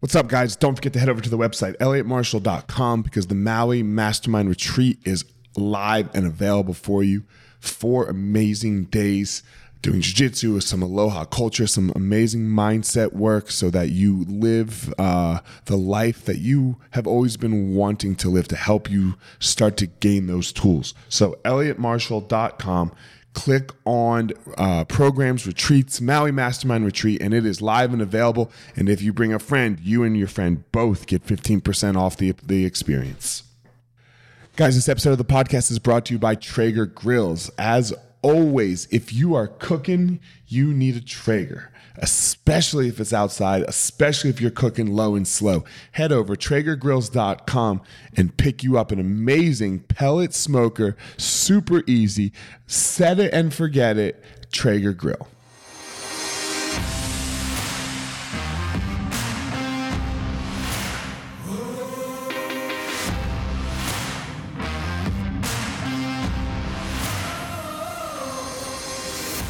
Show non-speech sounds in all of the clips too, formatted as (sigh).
What's up, guys? Don't forget to head over to the website, elliottmarshall.com, because the Maui Mastermind Retreat is live and available for you. Four amazing days doing jiu-jitsu some aloha culture some amazing mindset work so that you live uh, the life that you have always been wanting to live to help you start to gain those tools so elliottmarshall.com click on uh, programs retreats maui mastermind retreat and it is live and available. And if you bring a friend you and your friend both get 15% off the, the experience. Guys, this episode of the podcast is brought to you by Traeger Grills. As always, if you are cooking, you need a Traeger, especially if it's outside, especially if you're cooking low and slow. Head over traegergrills.com and pick you up an amazing pellet smoker, super easy, set it and forget it, Traeger Grill.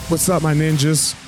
What's up, my ninjas?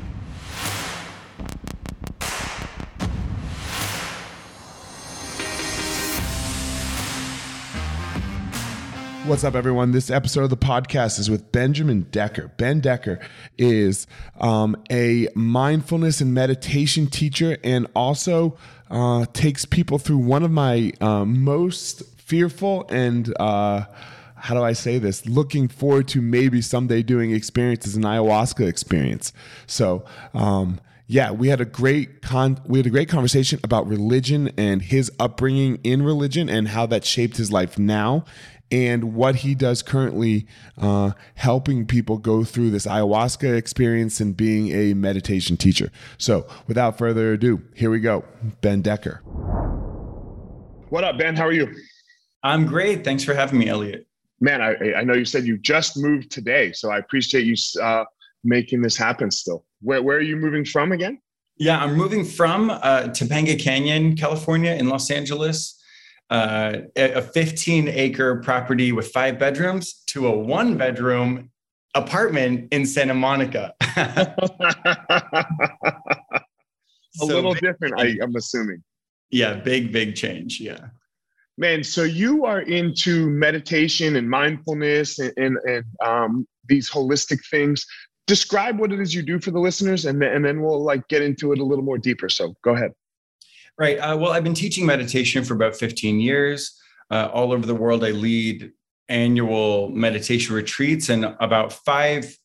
What's up, everyone? This episode of the podcast is with Benjamin Decker. Ben Decker is um, a mindfulness and meditation teacher and also uh, takes people through one of my uh, most fearful and uh, how do I say this? Looking forward to maybe someday doing experiences an ayahuasca experience. So, um, yeah, we had a great con we had a great conversation about religion and his upbringing in religion and how that shaped his life now and what he does currently, uh, helping people go through this ayahuasca experience and being a meditation teacher. So, without further ado, here we go. Ben Decker. What up, Ben? How are you? I'm great. Thanks for having me, Elliot. Man, I, I know you said you just moved today, so I appreciate you uh, making this happen still. Where, where are you moving from again? Yeah, I'm moving from uh, Topanga Canyon, California, in Los Angeles uh, a 15 acre property with five bedrooms to a one bedroom apartment in Santa Monica. (laughs) a so little big, different, I, I'm assuming. Yeah, big, big change. Yeah. Man, so you are into meditation and mindfulness and, and, and um, these holistic things. Describe what it is you do for the listeners, and then, and then we'll like get into it a little more deeper. So go ahead. Right. Uh, well, I've been teaching meditation for about 15 years. Uh, all over the world, I lead annual meditation retreats. And about five,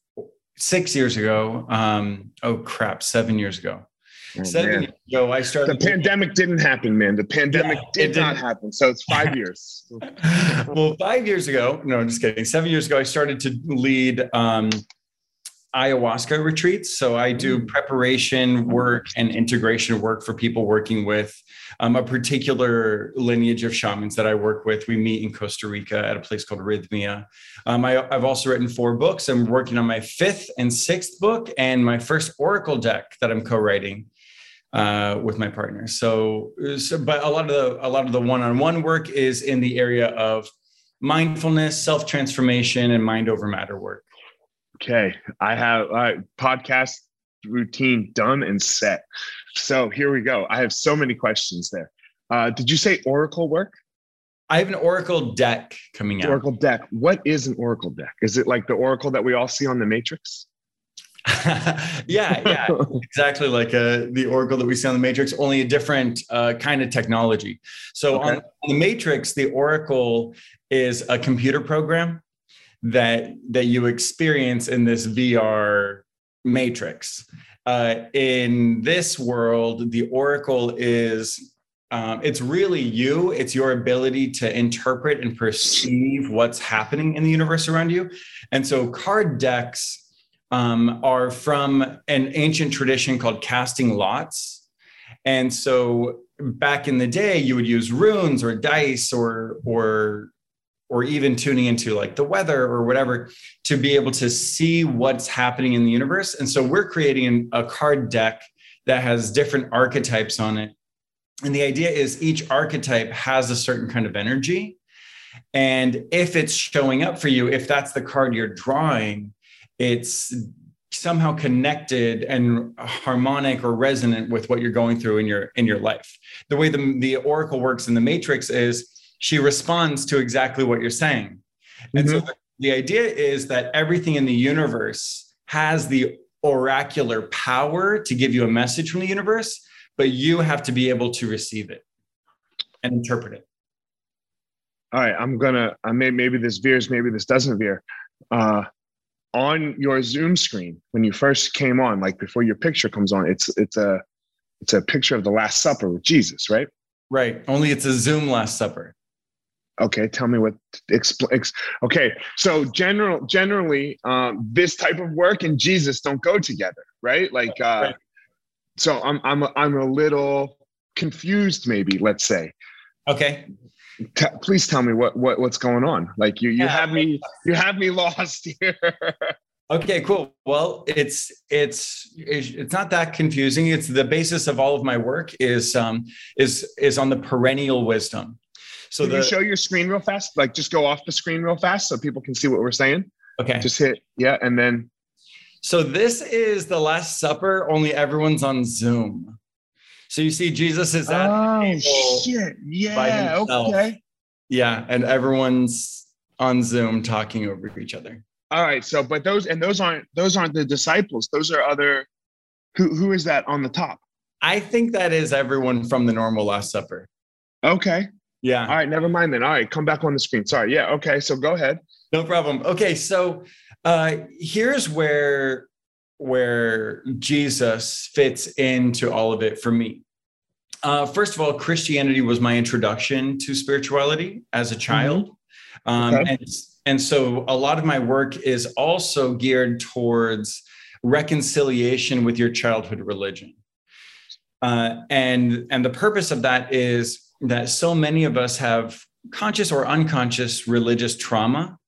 six years ago, um, oh crap, seven years ago. Oh, seven years ago, I started. The pandemic didn't happen, man. The pandemic yeah, did not happen. So it's five (laughs) years. well, five years ago, no, I'm just kidding. Seven years ago, I started to lead um, ayahuasca retreats. So I do mm. preparation work and integration work for people working with um, a particular lineage of shamans that I work with. We meet in Costa Rica at a place called Rythmia. Um, I, have also written four books. I'm working on my fifth and sixth book and my first Oracle deck that I'm co-writing. Uh, with my partner. So, so, but a lot of the a lot of the one-on-one work is in the area of mindfulness, self-transformation, and mind over matter work. Okay, I have uh, podcast routine done and set. So here we go. I have so many questions there. Uh, did you say Oracle work? I have an Oracle deck coming out. Oracle deck. What is an Oracle deck? Is it like the Oracle that we all see on the Matrix? (laughs) yeah, yeah, exactly like uh, the Oracle that we see on the Matrix, only a different uh, kind of technology. So okay. on, on the Matrix, the Oracle is a computer program that that you experience in this VR matrix. Uh, in this world, the oracle is um, it's really you. It's your ability to interpret and perceive what's happening in the universe around you. And so, card decks um, are from an ancient tradition called casting lots. And so, back in the day, you would use runes or dice or or or even tuning into like the weather or whatever to be able to see what's happening in the universe. And so we're creating a card deck that has different archetypes on it. And the idea is each archetype has a certain kind of energy. And if it's showing up for you, if that's the card you're drawing, it's somehow connected and harmonic or resonant with what you're going through in your in your life. The way the, the oracle works in the matrix is she responds to exactly what you're saying. And mm-hmm. so the, the idea is that everything in the universe has the oracular power to give you a message from the universe, but you have to be able to receive it and interpret it. All right, I'm gonna. I may maybe this veers, maybe this doesn't veer. Uh, on your Zoom screen when you first came on, like before your picture comes on, it's it's a it's a picture of the Last Supper with Jesus, right? Right. Only it's a Zoom Last Supper. Okay, tell me what. Expl- ex- okay, so general generally, um, this type of work and Jesus don't go together, right? Like, uh, right. so I'm I'm a, I'm a little confused, maybe. Let's say. Okay. T- please tell me what what what's going on. Like you you yeah. have me you have me (laughs) lost here. okay, cool. Well, it's it's it's not that confusing. It's the basis of all of my work is um is is on the perennial wisdom. So can the, you show your screen real fast? Like just go off the screen real fast so people can see what we're saying. Okay. Just hit yeah, and then. So this is the Last Supper. Only everyone's on Zoom. So you see, Jesus is at oh, shit. Yeah. Okay. Yeah, and everyone's on Zoom talking over each other. All right. So, but those and those aren't those aren't the disciples. Those are other. Who who is that on the top? I think that is everyone from the normal Last Supper. Okay. Yeah. All right. Never mind then. All right. Come back on the screen. Sorry. Yeah. Okay. So go ahead. No problem. Okay. So uh, here's where where Jesus fits into all of it for me. Uh, first of all, Christianity was my introduction to spirituality as a child. Mm-hmm. Um, okay. and, and so a lot of my work is also geared towards reconciliation with your childhood religion. Uh, and, and the purpose of that is that so many of us have conscious or unconscious religious trauma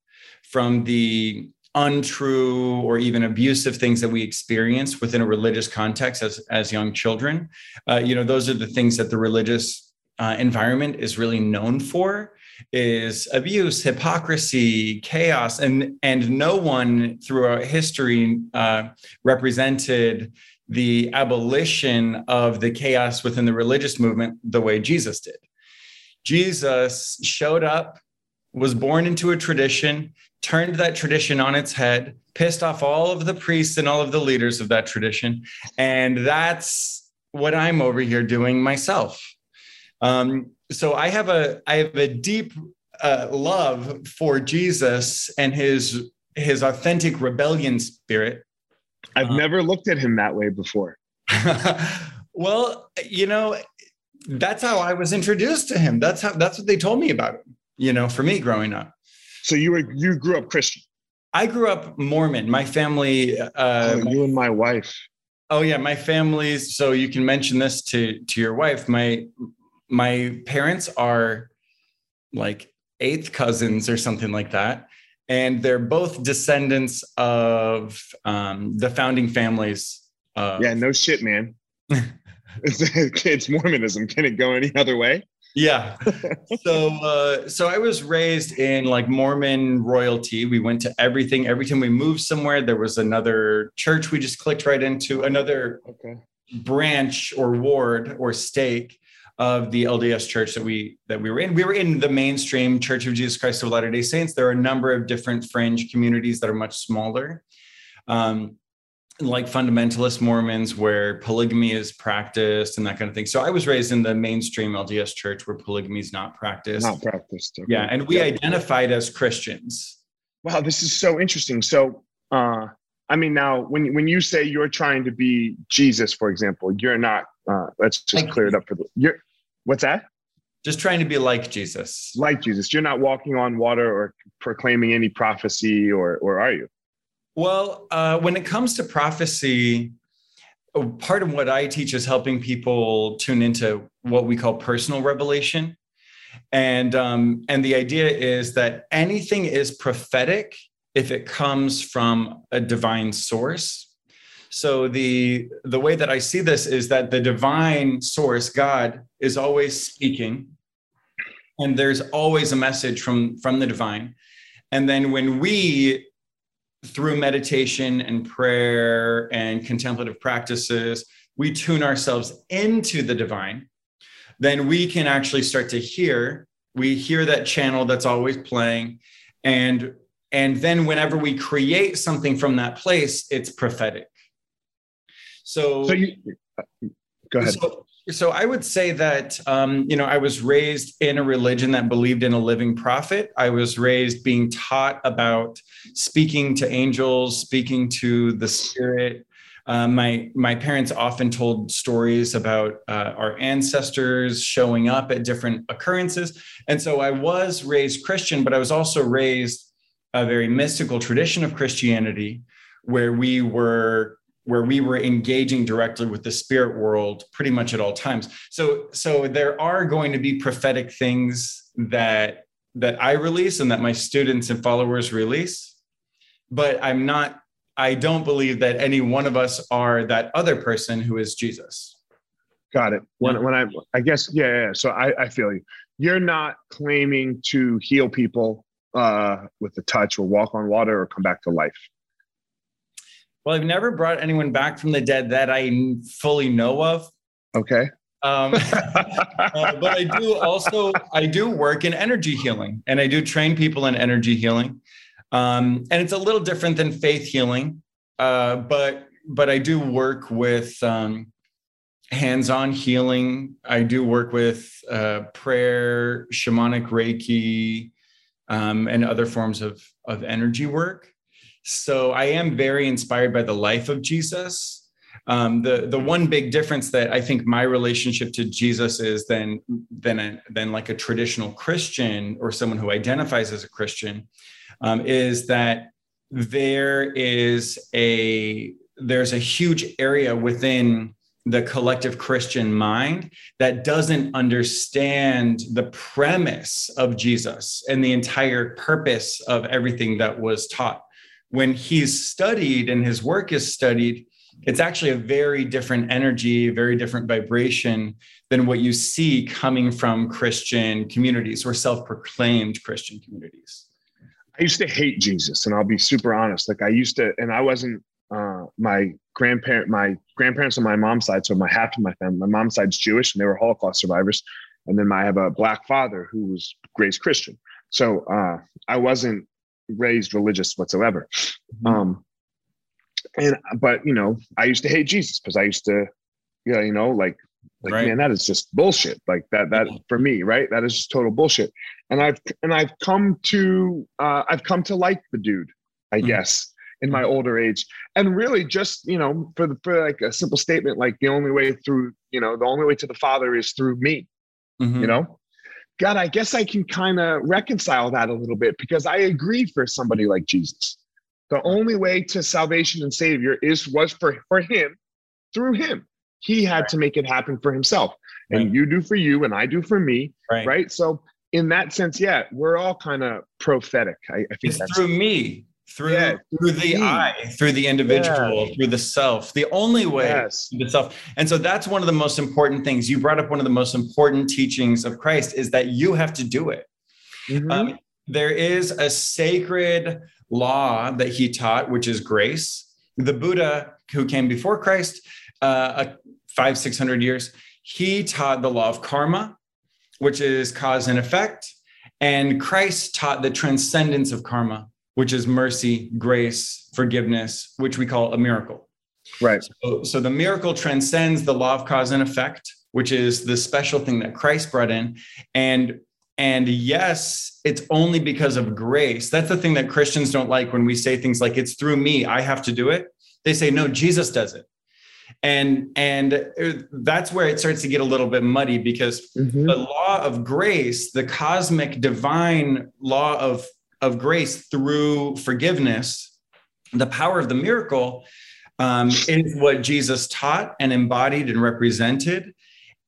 from the untrue or even abusive things that we experience within a religious context as, as young children. Uh, you know, those are the things that the religious uh, environment is really known for is abuse, hypocrisy, chaos, and and no one throughout history uh, represented the abolition of the chaos within the religious movement the way Jesus did. Jesus showed up, was born into a tradition, turned that tradition on its head, pissed off all of the priests and all of the leaders of that tradition. And that's what I'm over here doing myself. Um, so I have a I have a deep uh, love for Jesus and his his authentic rebellion spirit. I've uh, never looked at him that way before. (laughs) well, you know, that's how I was introduced to him. That's how that's what they told me about him. You know, for me growing up. So you were you grew up Christian. I grew up Mormon. My family. Uh, oh, you and my wife. Oh yeah, my family's. So you can mention this to to your wife. My my parents are like eighth cousins or something like that, and they're both descendants of um, the founding families. Of, yeah, no shit, man. (laughs) it's, Mormonism. Can it go any other way? yeah (laughs) so uh, so i was raised in like mormon royalty we went to everything every time we moved somewhere there was another church we just clicked right into another okay. branch or ward or stake of the lds church that we that we were in we were in the mainstream church of jesus christ of latter day saints there are a number of different fringe communities that are much smaller um, like fundamentalist Mormons where polygamy is practiced and that kind of thing. So I was raised in the mainstream LDS church where polygamy is not practiced. Not practiced. Okay. Yeah. And we yeah. identified as Christians. Wow, this is so interesting. So uh I mean now when when you say you're trying to be Jesus, for example, you're not uh let's just clear it up for the you're what's that? Just trying to be like Jesus. Like Jesus. You're not walking on water or proclaiming any prophecy or or are you? Well, uh, when it comes to prophecy, oh, part of what I teach is helping people tune into what we call personal revelation. And, um, and the idea is that anything is prophetic if it comes from a divine source. So the, the way that I see this is that the divine source, God, is always speaking and there's always a message from from the divine. And then when we through meditation and prayer and contemplative practices we tune ourselves into the divine then we can actually start to hear we hear that channel that's always playing and and then whenever we create something from that place it's prophetic so, so you go ahead so, so I would say that um, you know I was raised in a religion that believed in a living prophet. I was raised being taught about speaking to angels, speaking to the spirit. Uh, my my parents often told stories about uh, our ancestors showing up at different occurrences, and so I was raised Christian, but I was also raised a very mystical tradition of Christianity, where we were where we were engaging directly with the spirit world pretty much at all times. So so there are going to be prophetic things that that i release and that my students and followers release but i'm not i don't believe that any one of us are that other person who is jesus. Got it. When, when i i guess yeah, yeah. So I, I feel you. You're not claiming to heal people uh, with the touch or walk on water or come back to life well, I've never brought anyone back from the dead that I fully know of. Okay. Um, (laughs) uh, but I do also I do work in energy healing, and I do train people in energy healing, um, and it's a little different than faith healing, uh, but but I do work with um, hands-on healing. I do work with uh, prayer, shamanic Reiki, um, and other forms of of energy work. So I am very inspired by the life of Jesus. Um, the the one big difference that I think my relationship to Jesus is than than a, than like a traditional Christian or someone who identifies as a Christian um, is that there is a there's a huge area within the collective Christian mind that doesn't understand the premise of Jesus and the entire purpose of everything that was taught when he's studied and his work is studied, it's actually a very different energy, very different vibration than what you see coming from Christian communities or self proclaimed Christian communities. I used to hate Jesus, and I'll be super honest. Like I used to, and I wasn't uh, my grandparent, my grandparents on my mom's side, so my half of my family. My mom's side's Jewish, and they were Holocaust survivors. And then I have a black father who was raised Christian. So uh, I wasn't raised religious whatsoever. Mm-hmm. Um, and but you know, I used to hate Jesus because I used to, yeah, you know, like like right. man, that is just bullshit. Like that that for me, right? That is just total bullshit. And I've and I've come to uh, I've come to like the dude, I mm-hmm. guess, in my mm-hmm. older age. And really, just you know, for the for like a simple statement, like the only way through, you know, the only way to the Father is through me. Mm-hmm. You know, God, I guess I can kind of reconcile that a little bit because I agree for somebody like Jesus. The only way to salvation and savior is was for, for him through him. He had right. to make it happen for himself. Right. And you do for you and I do for me. Right. right? So in that sense, yeah, we're all kind of prophetic. I, I think it's through me through yeah, through the me. I, through the individual, yeah. through the self. The only way yes. the self. And so that's one of the most important things. You brought up one of the most important teachings of Christ is that you have to do it. Mm-hmm. Um, there is a sacred law that he taught, which is grace. The Buddha, who came before Christ, uh, five six hundred years, he taught the law of karma, which is cause and effect. And Christ taught the transcendence of karma, which is mercy, grace, forgiveness, which we call a miracle. Right. So, so the miracle transcends the law of cause and effect, which is the special thing that Christ brought in. And and yes, it's only because of grace. That's the thing that Christians don't like when we say things like it's through me, I have to do it. They say no, Jesus does it. And and that's where it starts to get a little bit muddy because mm-hmm. the law of grace, the cosmic divine law of of grace through forgiveness, the power of the miracle um, is what Jesus taught and embodied and represented.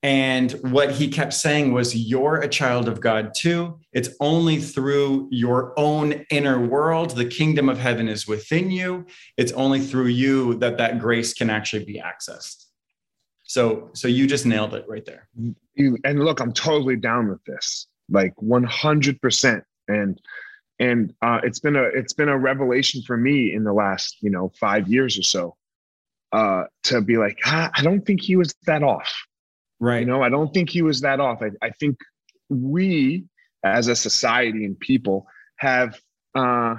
And what he kept saying was, You're a child of God too. It's only through your own inner world. The kingdom of heaven is within you. It's only through you that that grace can actually be accessed. So, so you just nailed it right there. You, and look, I'm totally down with this like 100%. And and uh, it's been a it's been a revelation for me in the last you know five years or so uh, to be like ah, I don't think he was that off. Right. You know, I don't think he was that off. I, I think we as a society and people have uh,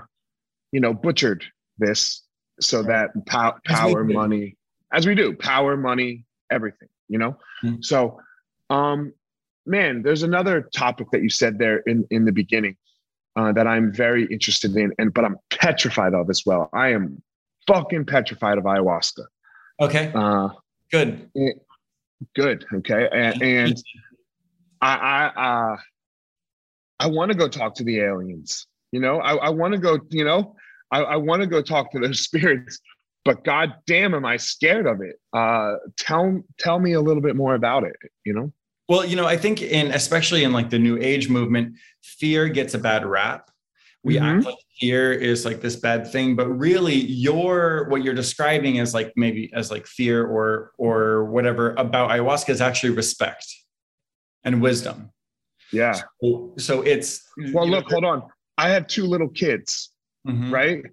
you know butchered this so right. that pow- power money as we do power money everything you know mm-hmm. so um man there's another topic that you said there in in the beginning uh, that i'm very interested in and but i'm petrified of as well. I am fucking petrified of ayahuasca. Okay. Uh good. eh, good okay and, and i i uh i want to go talk to the aliens you know? I, I want to go you know? I, I want to go talk to those (laughs) spirits but god damn am i scared of it. Uh tell tell me a little bit more about it you know well you know i think in especially in like the new age movement fear gets a bad rap we mm-hmm. act like fear is like this bad thing but really your what you're describing as like maybe as like fear or or whatever about ayahuasca is actually respect and wisdom yeah so, so it's well look know, hold on i have two little kids mm-hmm. right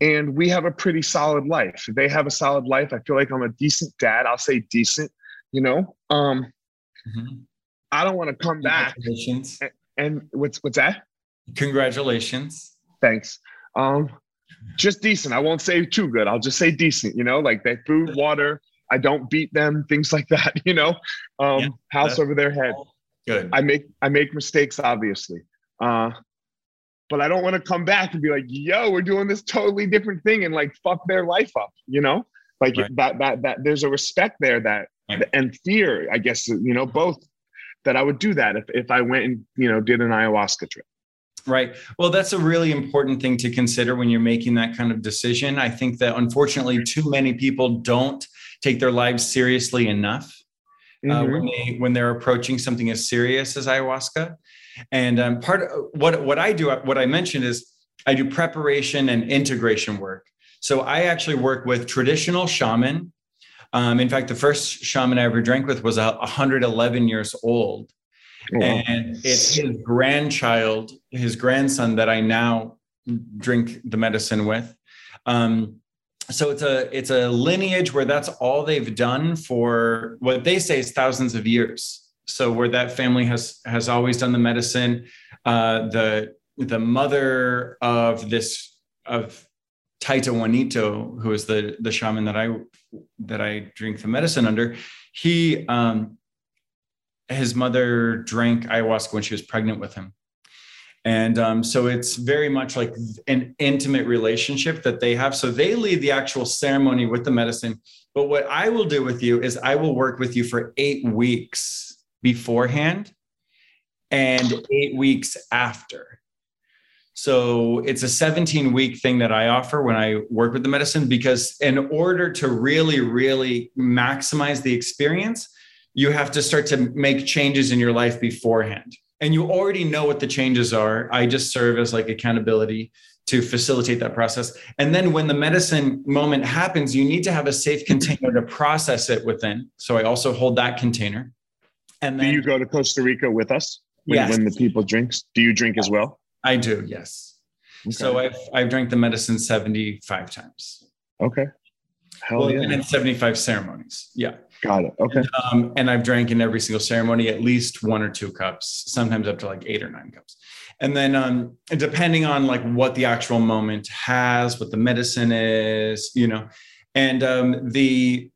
and we have a pretty solid life. They have a solid life. I feel like I'm a decent dad. I'll say decent, you know. Um, mm-hmm. I don't want to come back. And, and, what's what's that? Congratulations. Thanks. Um, just decent. I won't say too good. I'll just say decent. You know, like they food, water. I don't beat them. Things like (laughs) that. You know, um, yeah, house over their head. Good. I make I make mistakes, obviously. Uh, but I don't want to come back and be like, yo, we're doing this totally different thing and like fuck their life up, you know? Like right. that that that there's a respect there that. And fear, I guess, you know, both that I would do that if, if I went and, you know, did an ayahuasca trip. Right. Well, that's a really important thing to consider when you're making that kind of decision. I think that unfortunately, too many people don't take their lives seriously enough uh, mm-hmm. when they when they're approaching something as serious as ayahuasca. And um, part of what what I do, what I mentioned is I do preparation and integration work. So I actually work with traditional shaman. Um, in fact, the first shaman I ever drank with was 111 years old. Oh, and it's his grandchild, his grandson that I now drink the medicine with. Um, so it's a it's a lineage where that's all they've done for what they say is thousands of years so where that family has has always done the medicine uh, the the mother of this of Taita Juanito, who is the the shaman that I that I drink the medicine under, he um, his mother drank ayahuasca when she was pregnant with him, and um, so it's very much like an intimate relationship that they have. So they lead the actual ceremony with the medicine. But what I will do with you is I will work with you for eight weeks beforehand and eight weeks after. So it's a 17 week thing that I offer when I work with the medicine because, in order to really, really maximize the experience, you have to start to make changes in your life beforehand. And you already know what the changes are. I just serve as like accountability to facilitate that process. And then when the medicine moment happens, you need to have a safe container to process it within. So I also hold that container. And then, do you go to Costa Rica with us when, yes. when the people drinks? Do you drink as well? I do, yes. Okay. So I've I've drank the medicine 75 times. Okay. Hell well, yeah. And 75 ceremonies. Yeah. Got it. Okay. And, um, and I've drank in every single ceremony at least one or two cups, sometimes up to like eight or nine cups. And then um, depending on like what the actual moment has, what the medicine is, you know, and um, the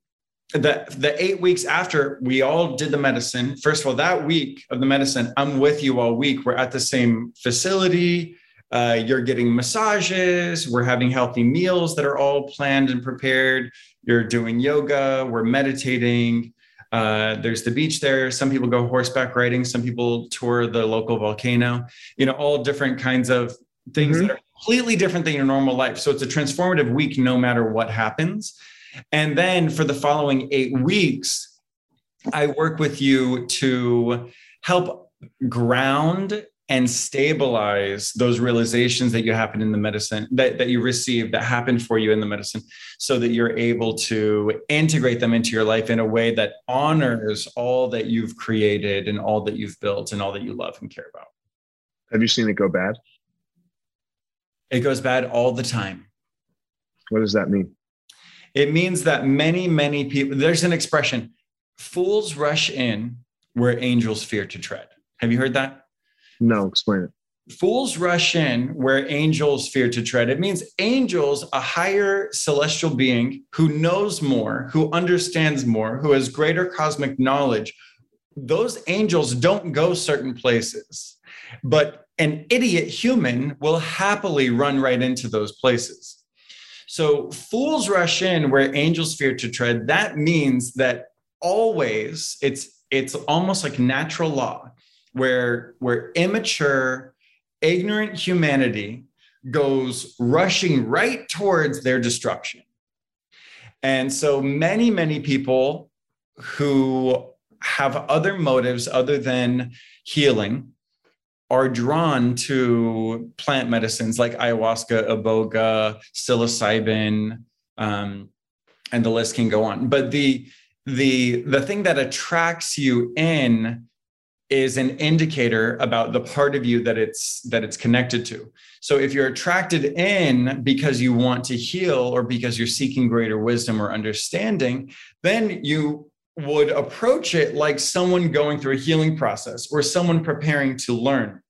the the eight weeks after we all did the medicine. First of all that week of the medicine i'm with you all week. We're at the same facility. Uh, you're getting massages. We're having healthy meals that are all planned and prepared. You're doing yoga. We're meditating. Uh, there's the beach there. Some people go horseback riding. Some people tour the local volcano. You know all different kinds of things mm-hmm. that are completely different than your normal life. So it's a transformative week no matter what happens and then for the following eight weeks, I work with you to help ground and stabilize those realizations that you happen in the medicine that, that you receive that happened for you in the medicine so that you're able to integrate them into your life in a way that honors all that you've created and all that you've built and all that you love and care about Have you seen it go bad? It goes bad all the time. What does that mean? It means that many, many people, there's an expression fools rush in where angels fear to tread. Have you heard that? No, explain it. Fools rush in where angels fear to tread. It means angels, a higher celestial being who knows more, who understands more, who has greater cosmic knowledge. Those angels don't go certain places, but an idiot human will happily run right into those places. So fools rush in where angels fear to tread. That means that always it's it's almost like natural law where where immature, ignorant humanity goes rushing right towards their destruction. And so many, many people who have other motives other than healing are drawn to plant medicines like ayahuasca, iboga, psilocybin, um, and the list can go on. But the the the thing that attracts you in is an indicator about the part of you that it's that it's connected to. So if you're attracted in because you want to heal or because you're seeking greater wisdom or understanding, then you would approach it like someone going through a healing process or someone preparing to learn.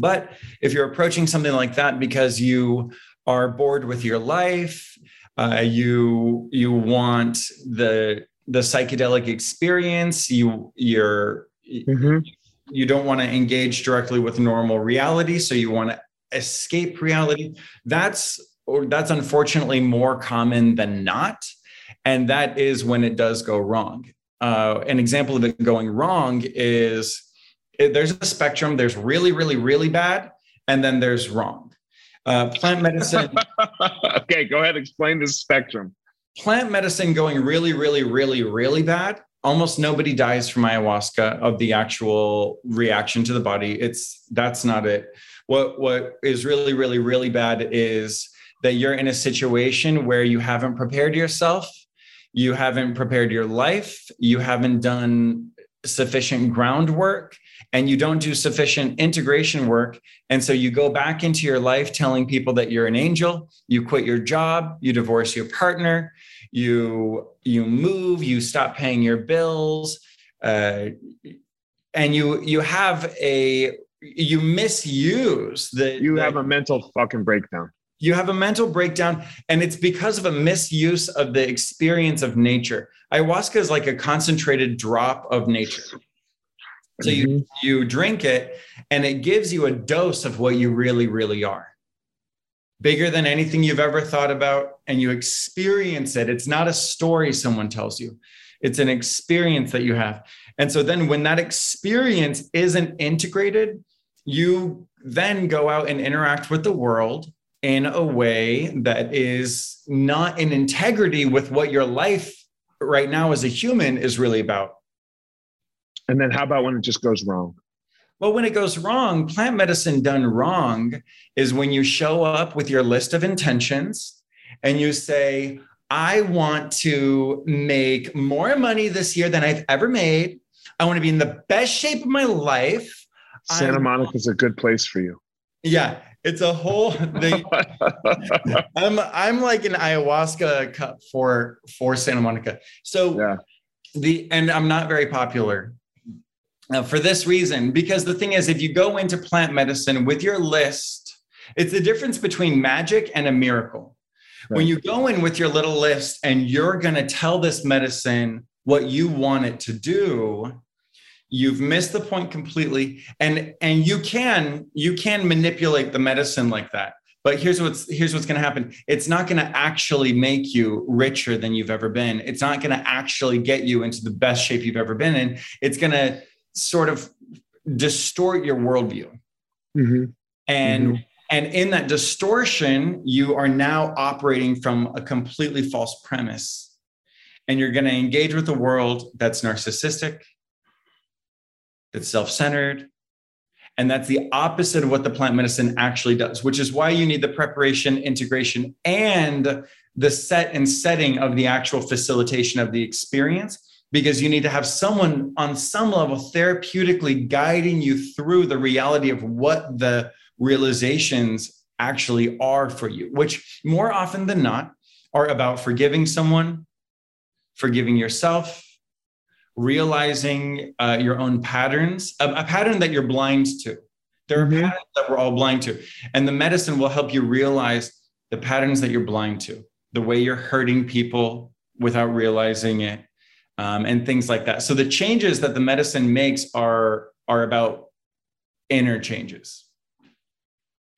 But if you're approaching something like that because you are bored with your life, uh, you you want the the psychedelic experience, you you're mm-hmm. you don't want to engage directly with normal reality, so you want to escape reality. That's or that's unfortunately more common than not, and that is when it does go wrong. Uh, an example of it going wrong is there's a spectrum. There's really, really, really bad, and then there's wrong. Uh, plant medicine. (laughs) okay, go ahead. Explain the spectrum. Plant medicine going really, really, really, really bad. Almost nobody dies from ayahuasca of the actual reaction to the body. It's that's not it. What what is really, really, really bad is that you're in a situation where you haven't prepared yourself, you haven't prepared your life, you haven't done sufficient groundwork and you don't do sufficient integration work. And so you go back into your life telling people that you're an angel, you quit your job, you divorce your partner, you you move, you stop paying your bills, uh, and you you have a you misuse the you the, have a mental fucking breakdown. You have a mental breakdown and it's because of a misuse of the experience of nature. Ayahuasca is like a concentrated drop of nature so mm-hmm. you you drink it and it gives you a dose of what you really really are. Bigger than anything you've ever thought about and you experience it. It's not a story someone tells you. It's an experience that you have. And so then when that experience isn't integrated, you then go out and interact with the world in a way that is not in integrity with what your life right now as a human is really about. And then how about when it just goes wrong? Well, when it goes wrong, plant medicine done wrong is when you show up with your list of intentions and you say, I want to make more money this year than I've ever made. I want to be in the best shape of my life. Santa Monica is a good place for you. Yeah, it's a whole thing. (laughs) I'm I'm like an ayahuasca cup for for Santa Monica. So yeah. the and I'm not very popular uh, for this reason, because the thing is, if you go into plant medicine with your list, it's the difference between magic and a miracle. Right. When you go in with your little list and you're going to tell this medicine what you want it to do, you've missed the point completely. And and you can you can manipulate the medicine like that. But here's what's here's what's going to happen. It's not going to actually make you richer than you've ever been. It's not going to actually get you into the best shape you've ever been in. It's going to sort of distort your worldview. Mm-hmm. And mm-hmm. and in that distortion, you are now operating from a completely false premise. And you're going to engage with a world that's narcissistic, that's self-centered, and that's the opposite of what the plant medicine actually does, which is why you need the preparation, integration, and the set and setting of the actual facilitation of the experience because you need to have someone on some level therapeutically guiding you through the reality of what the realizations actually are for you, which more often than not are about forgiving someone, forgiving yourself, realizing uh, your own patterns, a, a, pattern that you're blind to. There are mm-hmm. patterns that we're all blind to. And the medicine will help you realize the patterns that you're blind to, the way you're hurting people without realizing it, um, and things like that. So the changes that the medicine makes are, are about inner changes.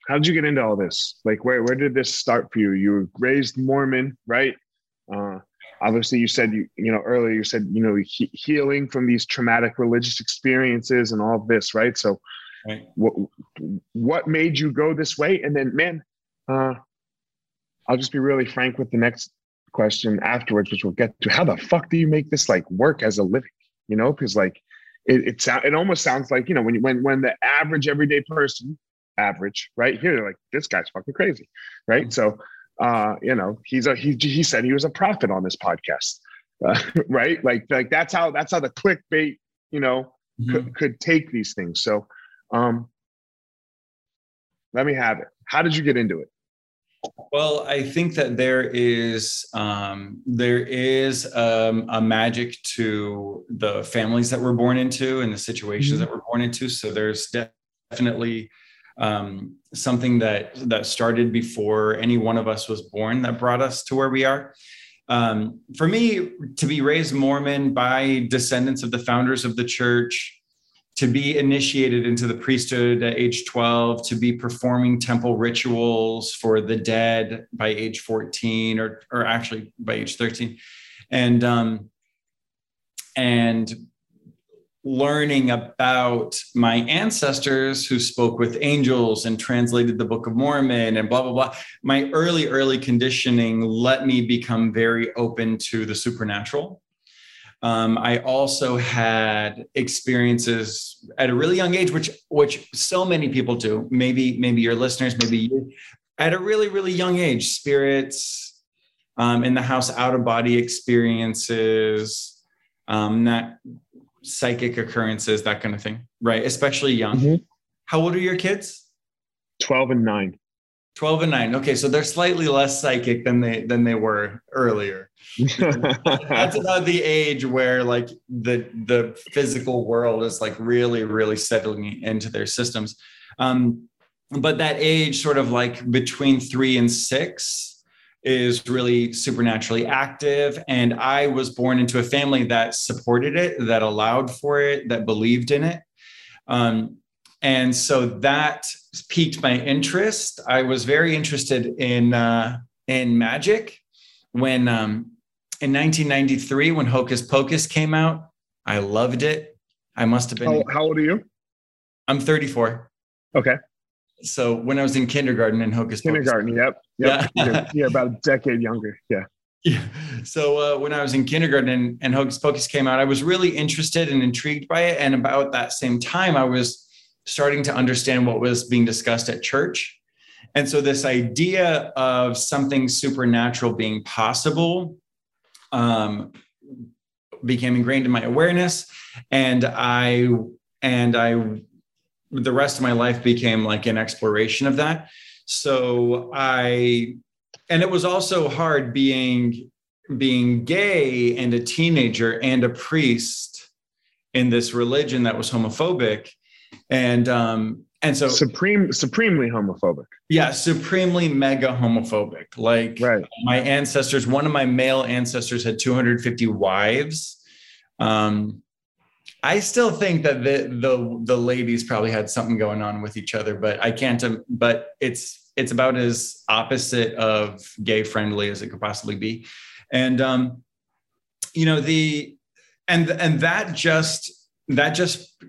How did you get into all this? Like, where, where did this start for you? You were raised Mormon, right? Uh, obviously you said you you know earlier you said you know he, healing from these traumatic religious experiences and all of this right so right. what what made you go this way and then man uh i'll just be really frank with the next question afterwards which we'll get to how the fuck do you make this like work as a living you know because like it it, sound, it almost sounds like you know when when when the average everyday person average right here they're like this guy's fucking crazy right mm-hmm. so uh, you know, he's a he he said he was a prophet on this podcast, (laughs) uh, right? Like like that's how that's how the clickbait, you know, mm-hmm. could, could take these things. So, um, let me have it. How did you get into it? Well, I think that there is um, there is um, a magic to the families that we're born into and the situations mm-hmm. that we're born into. So there's definitely um, something that that started before any one of us was born that brought us to where we are. Um, for me, to be raised Mormon by descendants of the founders of the church, to be initiated into the priesthood at age 12, to be performing temple rituals for the dead by age 14, or or actually by age 13, and um, and learning about my ancestors who spoke with angels and translated the Book of Mormon and blah, blah, blah. My early, early conditioning let me become very open to the supernatural. Um, I also had experiences at a really young age, which which so many people do. Maybe maybe your listeners, maybe you, at a really really young age, spirits um, in the house, out of body experiences, um, that psychic occurrences, that kind of thing, right? Especially young. Mm-hmm. How old are your kids? 12 and 9. 12 and 9. Okay, so they're slightly less psychic than they than they were earlier. That's (laughs) about the age where like the the physical world is like really really settling into their systems. Um, but that age sort of like between 3 and 6 is really supernaturally active. And I was born into a family that supported it, that allowed for it, that believed in it. Um, and so that piqued my interest. I was very interested in uh, in magic when um, in 1993 when Hocus Pocus came out. I loved it. I must have been. How, how old are you? I'm 34. Okay so when I was in kindergarten in Hocus kindergarten, Pocus. yep, yep, yeah. (laughs) yeah, about a decade younger, yeah. Yeah. So uh, when I was in kindergarten and, and Hocus Pocus came out, I was really interested and intrigued by it. And about that same time, I was starting to understand what was being discussed at church. And so this idea of something supernatural being possible um, became ingrained in my awareness, and I and I the rest of my life became like an exploration of that. So I, and it was also hard being being gay and a teenager and a priest in this religion that was homophobic and um and so supreme supremely homophobic yeah supremely mega homophobic like right. my ancestors one of my male ancestors had 250 wives um I still think that the the the ladies probably had something going on with each other, but I can't. Um, but it's it's about as opposite of gay friendly as it could possibly be, and um, you know the and and that just that just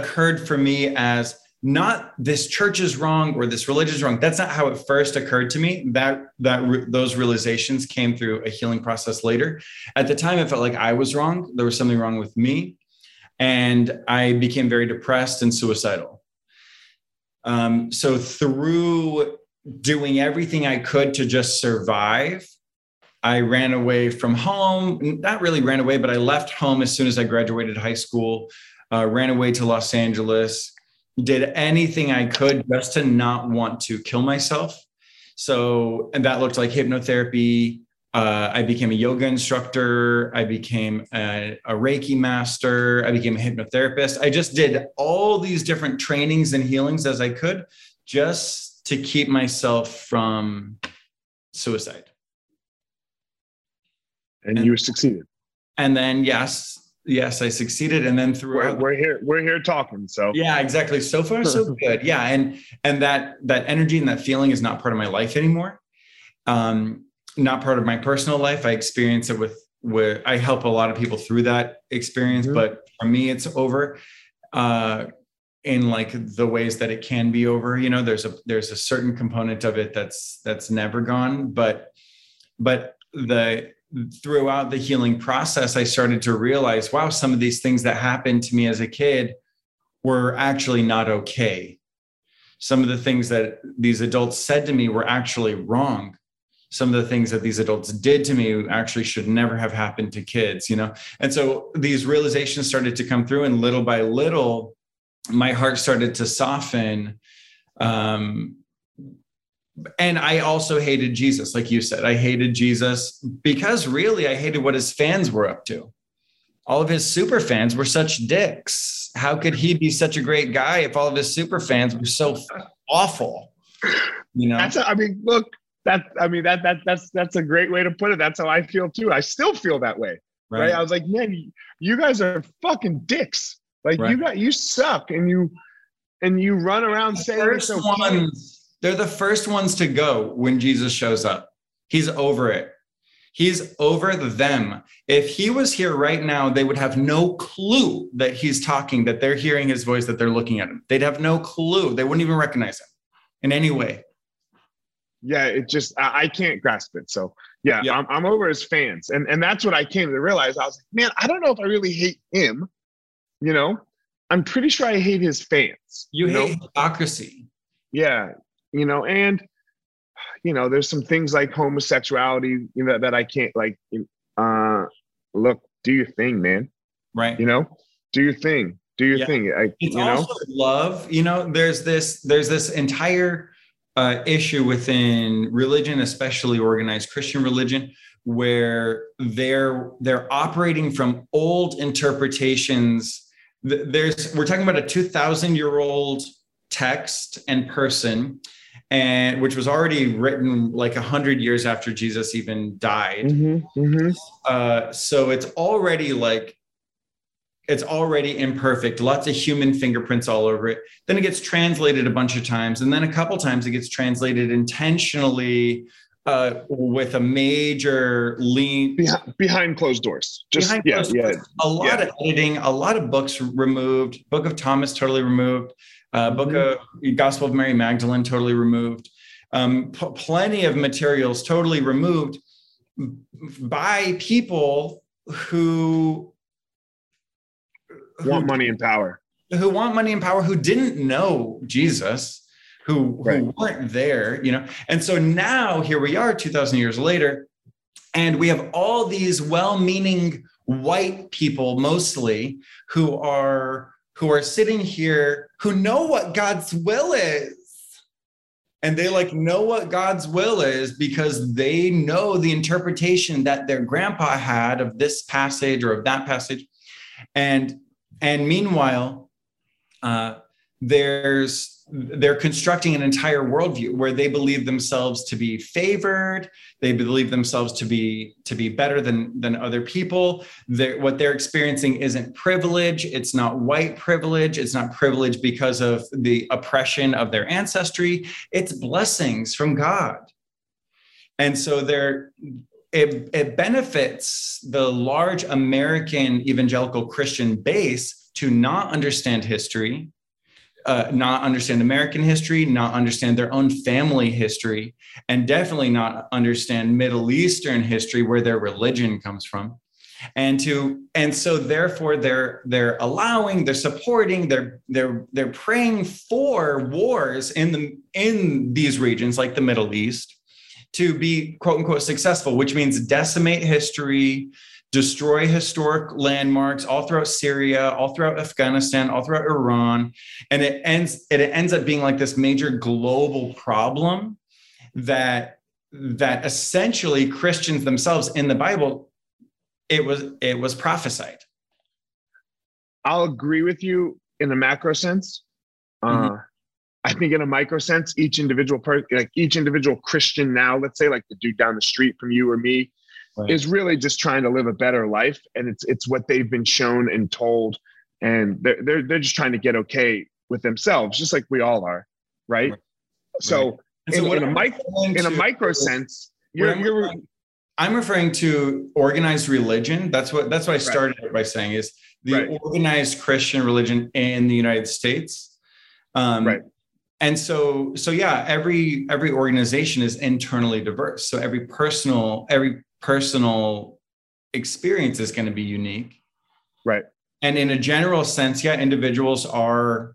occurred for me as not this church is wrong or this religion is wrong. That's not how it first occurred to me. That that those realizations came through a healing process later. At the time, i felt like I was wrong. There was something wrong with me and I became very depressed and suicidal. Um, so through doing everything I could to just survive, I ran away from home. Not really ran away, but I left home as soon as I graduated high school. Uh, ran away to Los Angeles. Did anything I could just to not want to kill myself. So, and that looked like hypnotherapy. Uh, I became a yoga instructor. I became a, a, Reiki master. I became a hypnotherapist. I just did all these different trainings and healings as I could just to keep myself from suicide. And, and you succeeded. And then, yes, yes i succeeded and then through we're, we're, here we're here talking so. Yeah exactly. So far so (laughs) good. Yeah and and that that energy and that feeling is not part of my life anymore. Um not part of my personal life. I experience it with where i help a lot of people through that experience mm-hmm. but for me it's over uh in like the ways that it can be over. You know there's a there's a certain component of it that's that's never gone but but the throughout the healing process, I started to realize, wow, some of these things that happened to me as a kid were actually not okay. Some of the things that these adults said to me were actually wrong. Some of the things that these adults did to me actually should never have happened to kids, you know? And so these realizations started to come through, and little by little, my heart started to soften. Um, and I also hated Jesus, like you said. I hated Jesus because really I hated what his fans were up to. All of his super fans were such dicks. How could he be such a great guy if all of his super fans were so awful? You know, that's a, I mean, look, that I mean that that that's that's a great way to put it. That's how I feel too. I still feel that way. Right. right? I was like, man, you guys are fucking dicks. Like right. you got you suck and you and you run around saying it's okay. They're the first ones to go when Jesus shows up. He's over it. He's over them. If he was here right now, they would have no clue that he's talking, that they're hearing his voice, that they're looking at him. They'd have no clue. They wouldn't even recognize him in any way. Yeah, it just I, I can't grasp it. So yeah, yeah. I'm, I'm over his fans, and and that's what I came to realize. I was like, man, I don't know if I really hate him. You know, I'm pretty sure I hate his fans. You, you hate know? hypocrisy. Yeah, you know, and you know, there's some things like homosexuality, you know, that I can't like uh look, do your thing, man. Right. You know, do your thing. Do your yeah. thing. I, it's you also know? love. You know, there's this there's this entire uh, issue within religion, especially organized Christian religion, where they're they're operating from old interpretations. There's we're talking about a 2,000 year old text and person and which was already written like a hundred years after Jesus even died. Mm-hmm, mm-hmm. Uh, so it's already like it's already imperfect. Lots of human fingerprints all over it. Then it gets translated a bunch of times, and then a couple times it gets translated intentionally uh, with a major lean behind, behind closed doors. Just behind yeah, yeah, doors. A lot yeah. of editing, a lot of books removed. Book of Thomas totally removed. Uh, book mm-hmm. of Gospel of Mary Magdalene totally removed. Um, p- plenty of materials totally removed by people who, who want money and power. Who want money and power? Who didn't know Jesus? Who, right. who weren't there? You know. And so now here we are, two thousand years later, and we have all these well-meaning white people mostly who are who are sitting here who know what God's will is. And they like know what God's will is because they know the interpretation that their grandpa had of this passage or of that passage. And and meanwhile, uh, there's they're constructing an entire worldview where they believe themselves to be favored they believe themselves to be to be better than than other people. They're, what they're experiencing isn't privilege it's not white privilege it's not privilege because of the oppression of their ancestry it's blessings from god. And so they're it, it benefits the large american evangelical christian base to not understand history uh, not understand American history, not understand their own family history, and definitely not understand Middle Eastern history where their religion comes from. And to and so therefore they're they're allowing, they're supporting, they're they're they're praying for wars in the in these regions like the Middle East to be quote unquote successful, which means decimate history, destroy historic landmarks all throughout Syria, all throughout Afghanistan, all throughout Iran, and it ends it ends up being like this major global problem that that essentially Christians themselves in the Bible it was it was prophesied. I'll agree with you in a macro sense. Mm-hmm. Uh, I think in a micro sense, each individual person, like each individual Christian now, let's say like the dude down the street from you or me, right. is really just trying to live a better life, and it's it's what they've been shown and told, and they're they're they're just trying to get okay with themselves, just like we all are, right? right. So, right. In, so in, a mic- in a micro sense, you're, you're I'm referring to organized religion. That's what that's what I started right. by saying is the right. organized Christian religion in the United States. Um, right and so so yeah every every organization is internally diverse so every personal every personal experience is going to be unique. Right. And in a general sense yeah individuals are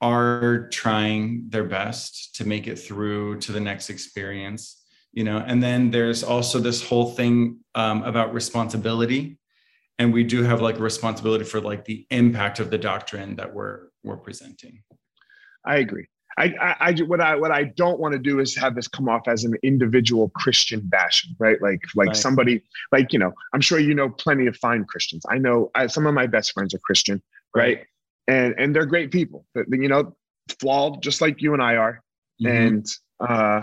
are trying their best to make it through to the next experience you know? And then there's also this whole thing um, about responsibility. And we do have like responsibility for like the impact of the doctrine that we're we're presenting. I agree I, I, I, what I, what I don't want to do is have this come off as an individual Christian bashing, right? Like, like right. somebody, like you know, I'm sure you know plenty of fine Christians. I know I, some of my best friends are Christian, right? right? And and they're great people, but you know, flawed just like you and I are, mm-hmm. and uh,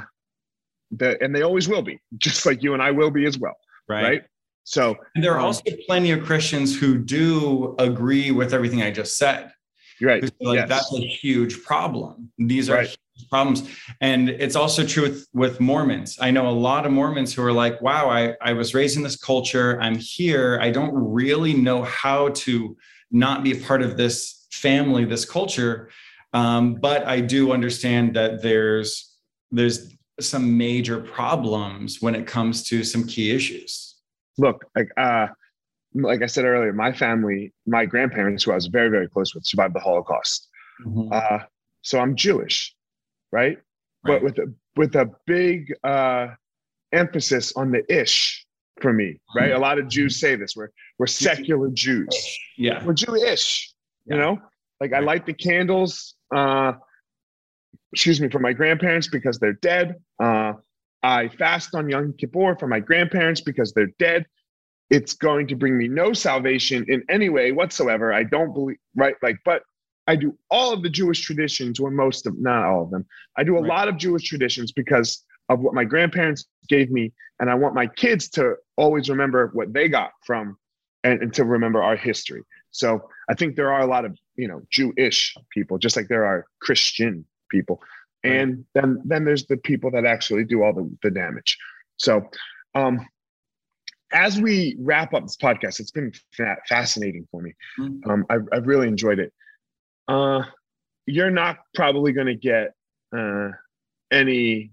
the and they always will be, (laughs) just like you and I will be as well, right? right? So, and there are um, also plenty of Christians who do agree with everything I just said. You're right. Like yes. that's a huge problem. These are right. problems. And it's also true with, with Mormons. I know a lot of Mormons who are like, wow, I, I was raised in this culture. I'm here. I don't really know how to not be a part of this family, this culture. Um, but I do understand that there's there's some major problems when it comes to some key issues. Look, like uh like I said earlier, my family, my grandparents, who I was very, very close with, survived the Holocaust. Mm-hmm. Uh, so I'm Jewish, right? right? But with a with a big uh, emphasis on the ish for me, right? Mm-hmm. A lot of Jews say this: we're we're secular Jews. Yeah, we're Jewish. Yeah. You know, like right. I light the candles. Uh, excuse me, for my grandparents because they're dead. Uh, I fast on Yom Kippur for my grandparents because they're dead it's going to bring me no salvation in any way whatsoever. I don't believe, right? Like, but I do all of the Jewish traditions, or most of, not all of them. I do a right. lot of Jewish traditions because of what my grandparents gave me. And I want my kids to always remember what they got from and, and to remember our history. So I think there are a lot of, you know, Jewish people, just like there are Christian people. And then, then there's the people that actually do all the, the damage. So, um, as we wrap up this podcast, it's been fa- fascinating for me. Mm-hmm. Um, I've, I've, really enjoyed it. Uh, you're not probably going to get uh, any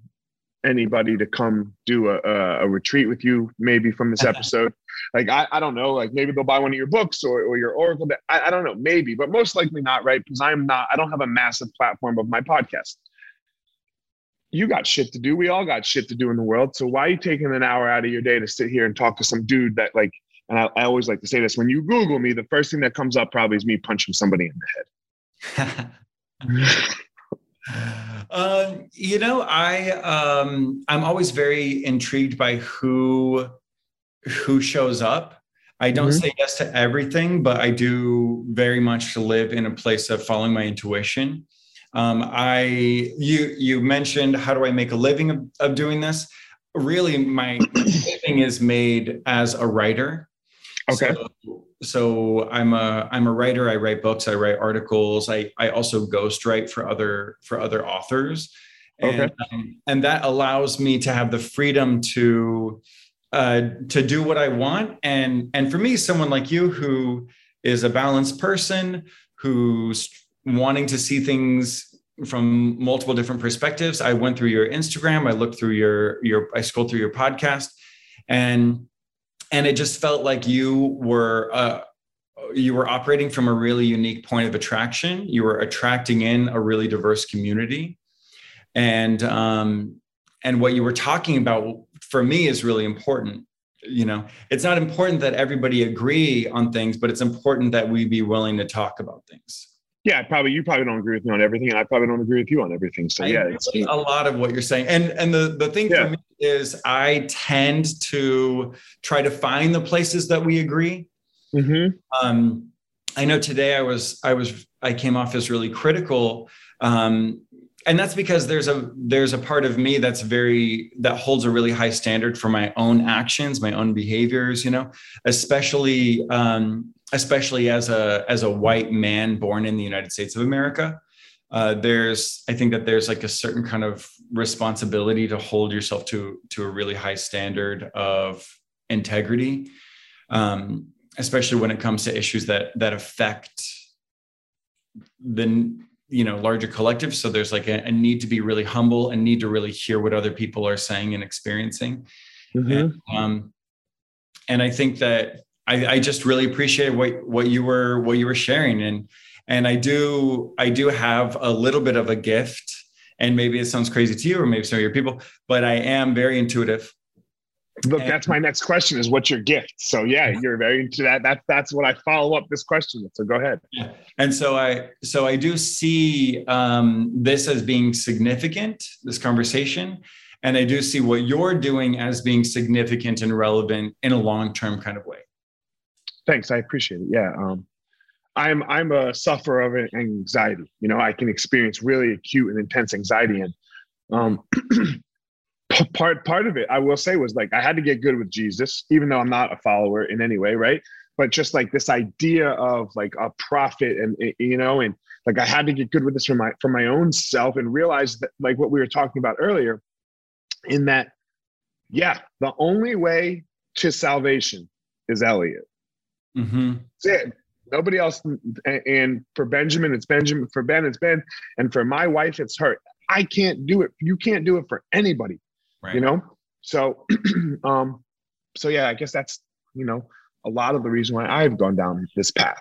anybody to come do a, a, retreat with you maybe from this (laughs) episode like I, I don't know like maybe they'll buy one of your books or, or your oracle I, I don't know maybe but most likely not right because i'm not i don't have a massive platform of my podcast you got shit to do. We all got shit to do in the world. So why are you taking an hour out of your day to sit here and talk to some dude that like, and I, I always like to say this, when you Google me, the first thing that comes up probably is me punching somebody in the head. uh, (laughs) you know, I um, I'm always very intrigued by who who shows up. I don't mm-hmm. say yes to everything, but I do very much to live in a place of following my intuition. Um, I you you mentioned how do I make a living of, of doing this? Really, my living is made as a writer. Okay. So, so, I'm a I'm a writer. I write books. I write articles. I I also ghostwrite for other for other authors. And, okay. Um, and that allows me to have the freedom to uh, to do what I want. And and for me, someone like you who is a balanced person who's wanting to see things from multiple different perspectives. I went through your Instagram, I looked through your your I scrolled through your podcast and and it just felt like you were uh, you were operating from a really unique point of attraction. You were attracting in a really diverse community. And um and what you were talking about for me is really important you know it's not important that everybody agree on things but it's important that we be willing to talk about things yeah probably you probably don't agree with me on everything and i probably don't agree with you on everything so yeah it's a lot of what you're saying and and the the thing yeah. for me is i tend to try to find the places that we agree mm-hmm. um i know today i was i was i came off as really critical um and that's because there's a there's a part of me that's very that holds a really high standard for my own actions my own behaviors you know especially um, especially as a as a white man born in the united states of america uh, there's i think that there's like a certain kind of responsibility to hold yourself to to a really high standard of integrity um, especially when it comes to issues that that affect the you know larger collective so there's like a, a, need to be really humble and need to really hear what other people are saying and experiencing mm-hmm. and, um, and i think that I, I just really appreciate what what you were what you were sharing and and i do i do have a little bit of a gift and maybe it sounds crazy to you or maybe some of your people but i am very intuitive Look, that's my next question is what's your gift? So yeah, you're very into that. That's that's what I follow up this question. So go ahead. And so I so I do see um, this as being significant, this conversation. And I do see what you're doing as being significant and relevant in a long-term kind of way. Thanks. I appreciate it. Yeah. Um, I'm I'm a sufferer of anxiety. You know, I can experience really acute and intense anxiety and um (clears throat) part part of it i will say was like i had to get good with jesus even though i'm not a follower in any way right but just like this idea of like a prophet and eh, you know and like i had to get good with this for my for my own self and realize that like what we were talking about earlier in that yeah the only way to salvation is elliot mm-hmm. that's it nobody else and for benjamin it's benjamin for ben it's ben and for my wife it's her i can't do it you can't do it for anybody right. you know so (clears throat) um so yeah i guess that's you know a lot of the reason why i've gone down this path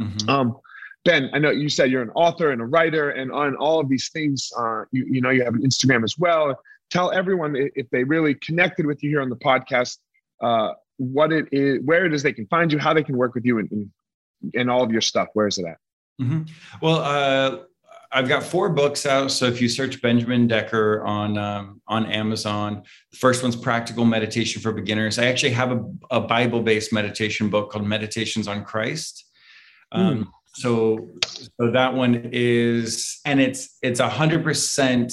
mm-hmm. um ben i know you said you're an author and a writer and on all of these things uh you, you know you have an instagram as well tell everyone if they really connected with you here on the podcast uh what it is where it is they can find you how they can work with you and and, all of your stuff where is it at mm-hmm. well uh I've got four books out. So if you search Benjamin Decker on um, on Amazon, the first one's Practical Meditation for Beginners. I actually have a, a Bible based meditation book called Meditations on Christ. Um, mm. So so that one is, and it's it's a hundred percent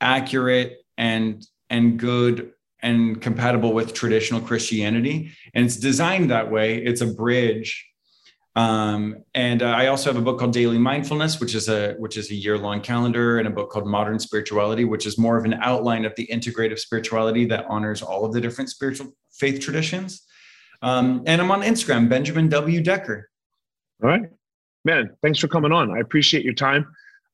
accurate and and good and compatible with traditional Christianity, and it's designed that way. It's a bridge um, and uh, I also have a book called Daily Mindfulness, which is a which is a year long calendar, and a book called Modern Spirituality, which is more of an outline of the integrative spirituality that honors all of the different spiritual faith traditions. Um, and I'm on Instagram, Benjamin W Decker. All right, man. Thanks for coming on. I appreciate your time.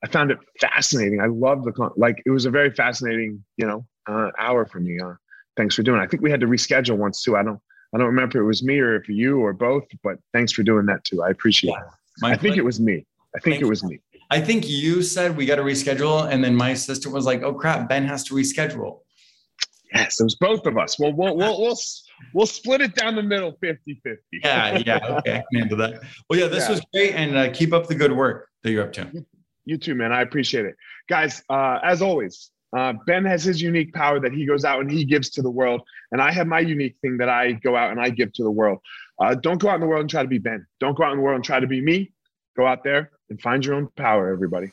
I found it fascinating. I love the like. It was a very fascinating, you know, uh, hour for me. Uh, thanks for doing. it. I think we had to reschedule once too. I don't. I don't remember if it was me or if you or both, but thanks for doing that too. I appreciate yeah, it. I pleasure. think it was me. I think it was me. I think you said we got to reschedule, and then my assistant was like, "Oh crap, Ben has to reschedule." Yes, it was both of us. Well, we'll we'll we'll, we'll split it down the middle 50 50. Yeah, yeah, okay, handle that. Well, yeah, this yeah. was great, and uh, keep up the good work that you're up to. You too, man. I appreciate it, guys. Uh, as always, uh, ben has his unique power that he goes out and he gives to the world. And I have my unique thing that I go out and I give to the world. Uh, don't go out in the world and try to be Ben. Don't go out in the world and try to be me. Go out there and find your own power, everybody.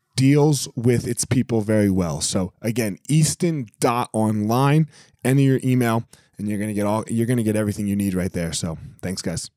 deals with its people very well. So again, Easton.online, enter your email and you're gonna get all you're gonna get everything you need right there. So thanks, guys.